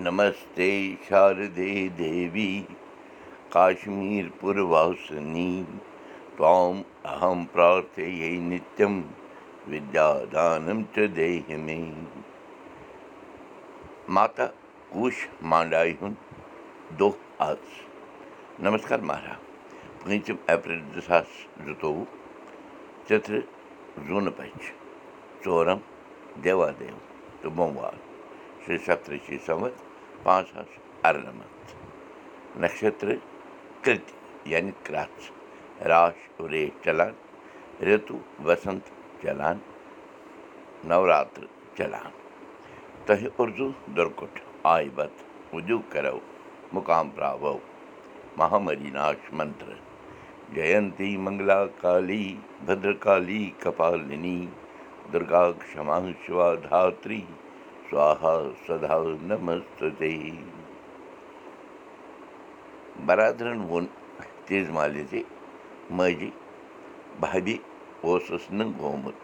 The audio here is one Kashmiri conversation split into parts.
नमस्ते शारदे देवी काश्मीरपुरवासिनी त्वाम् अहं प्रार्थये नित्यं विद्यादानं च देहि मे। माता कूश मांडायुन दो आज। नमस्कार मारा पंचम एप्रिल दसास ऋतु चित्र जून पंच चोरम देवादेव तो सोमवार श्री सत्र श्री संवत। پانٛژھ کرٛژھ راش ریش چلان رِتُو وسنت چلان نوراترٕ چلان تۄہہِ اُردو دُرکُٹھ آیہِ بتہٕ وُجوٗ کَرو مُقام پراوو مہامری ناش منتر جینتی منگلا کالی بدرکالی کپالنی دُرگا کما شِوا دھتری سوہا سدا نمستے برادرَن ووٚن تیز مالہِ زِ ماجہِ بھابھی اوسُس نہٕ گوٚمُت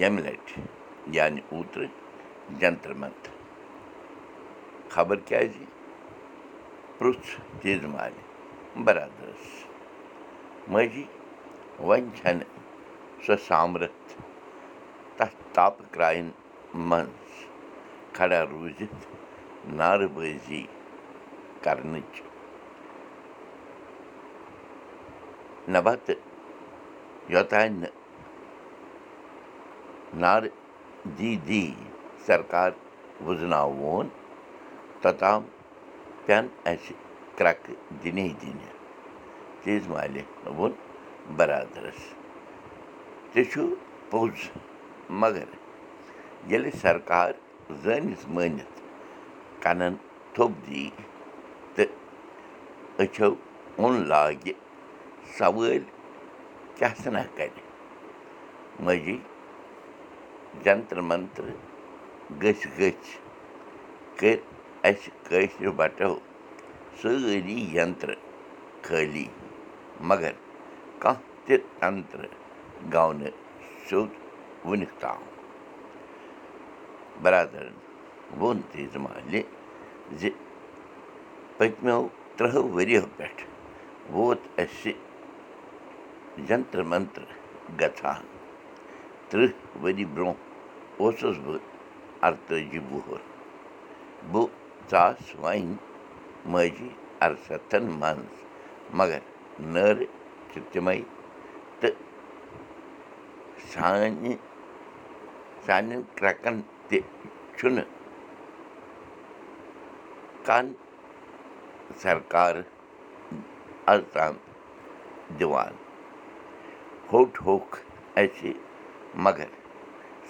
ییٚمہِ لَٹہِ یعنی اوترٕ جنتر منتر خبر کیٛازِ پرُٛژھ مالہِ برادرَس ماجی وۄنۍ چھَنہٕ کھڑا روٗزِتھ نارٕبٲزی کَرنٕچ نبتہٕ یوٚتانۍ نہٕ نارٕ دیٖدی سرکار وُزناوون توٚتام پٮ۪ن اَسہِ کرٛٮ۪کہٕ دِنے دِنہِ تیز مالہِ ووٚن بَرادَرَس زٲنِتھ مٲنِتھ کَنَن تھوٚپ دی تہٕ أچھو اوٚن لاگہِ سوٲلۍ کیٛاہ سنا کَرِ ماجی جنتر منتر گٔژھۍ گٔژھۍ کٔرۍ اَسہِ کٲشرِ بَٹو سٲری ینترٕ خٲلی مگر کانٛہہ تہِ تنترٕ گوٚو نہٕ سیوٚد وُنیُک تام برادرَن ووٚن تیز مالہِ زِ پٔتمیو تٕرٛہو ؤرِیو پٮ۪ٹھ ووت اَسہِ جنتر منتر گژھان تٕرٛہ ؤری برٛونٛہہ اوسُس بہٕ اَرتٲجی وُہُر بہٕ ژاس وۄنۍ ماجی اَرسَتھَن منٛز مگر نٲرٕ چھِ تِمَے تہٕ سانہِ سانٮ۪ن کرٛٮ۪کَن تہِ چھُنہٕ کَن سرکار اَز تام دِوان ہوٚٹ ہوٚکھ اَسہِ مگر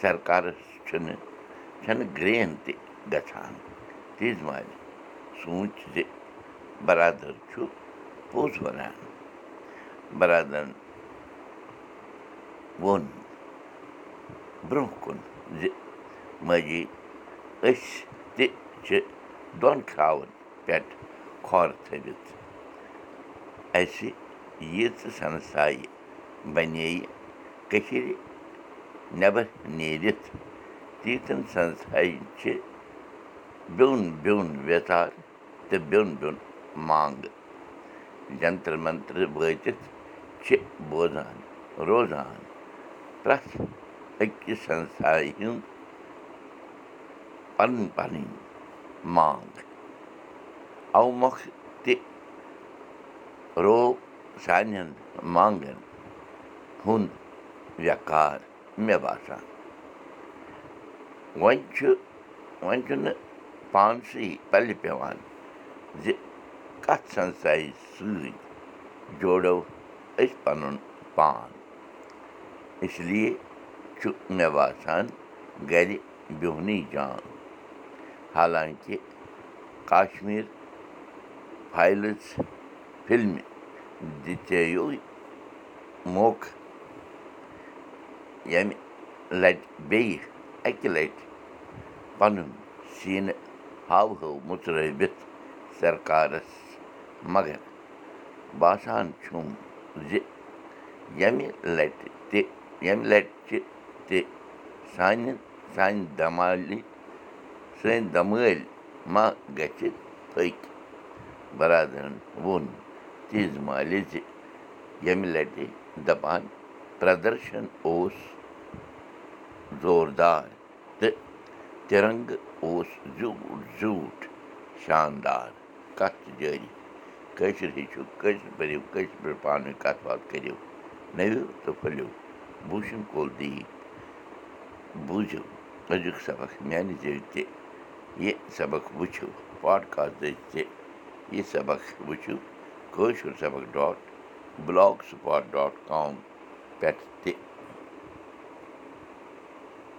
سرکارَس چھُنہٕ چھَنہٕ گرٛین تہِ گژھان تیز مالہِ سوٗنٛچ زِ بَرادَر چھُ پوٚز وَنان بَرادَرَن ووٚن برٛونٛہہ کُن زِ ماجی أسۍ تہِ چھِ دۄن کھرٛاوَن پٮ۪ٹھ کھۄر تھٲوِتھ اَسہِ ییٖژٕ سَنسایہِ بَنییہِ کٔشیٖرِ نٮ۪بَر نیٖرِتھ تیٖژَن سَنسایہِ چھِ بیوٚن بیوٚن ویژار تہٕ بیوٚن بیوٚن مانٛگہٕ جنتر منتر وٲتِتھ چھِ بوزان روزان پرٛٮ۪تھ أکِس سَنسایہِ ہُنٛد پَنٕنۍ پَنٕنۍ مانٛگ اَوٕ مۄکھٕ تہِ رو سانٮ۪ن مانٛگَن ہُنٛد وٮ۪کار مےٚ باسان وۄنۍ چھُ وۄنۍ چھُنہٕ پانسٕے پَلہِ پٮ۪وان زِ کَتھ سَنسایہِ سۭتۍ جوڑو أسۍ پَنُن پان اِسلیے چھُ مےٚ باسان گَرِ بِہنٕے جان حالانٛکہِ کاشمیٖر فایلٕز فِلمہِ دِژیو موقعہٕ ییٚمہِ لَٹہِ بیٚیہِ اَکہِ لَٹہِ پَنُن سیٖنہٕ ہاو ہو مُژرٲوِتھ سرکارَس مگر باسان چھُم زِ ییٚمہِ لَٹہِ تہِ ییٚمہِ لَٹہِ چہِ تہِ سانہِ سانہِ دمالہِ سٲنۍ دمٲلۍ ما گژھِ پھٔکۍ بَرادرَن ووٚن تِژھ مالہِ زِ ییٚمہِ لَٹہِ دَپان پرٛدَرشَن اوس زوردار تہٕ تِرنٛگہٕ اوس زیوٗٹھ زیوٗٹھ شاندار کَتھ جٲری کٲشِر ہیٚچھِو کٲشِر پٔرِو کٲشِر پٲٹھۍ پانہٕ ؤنۍ کَتھ باتھ کٔرِو نٔوِو تہٕ پھٔلِو بوٗشِن کول دی بوٗزِو أزیُک سبق میٛانہِ ذٔریعہِ تہِ یہِ سبق وٕچھِو پاڈکاسٹ تہِ یہِ سبق وٕچھِو کٲشُر سبق dot blogspot dot com پٮ۪ٹھ تہِ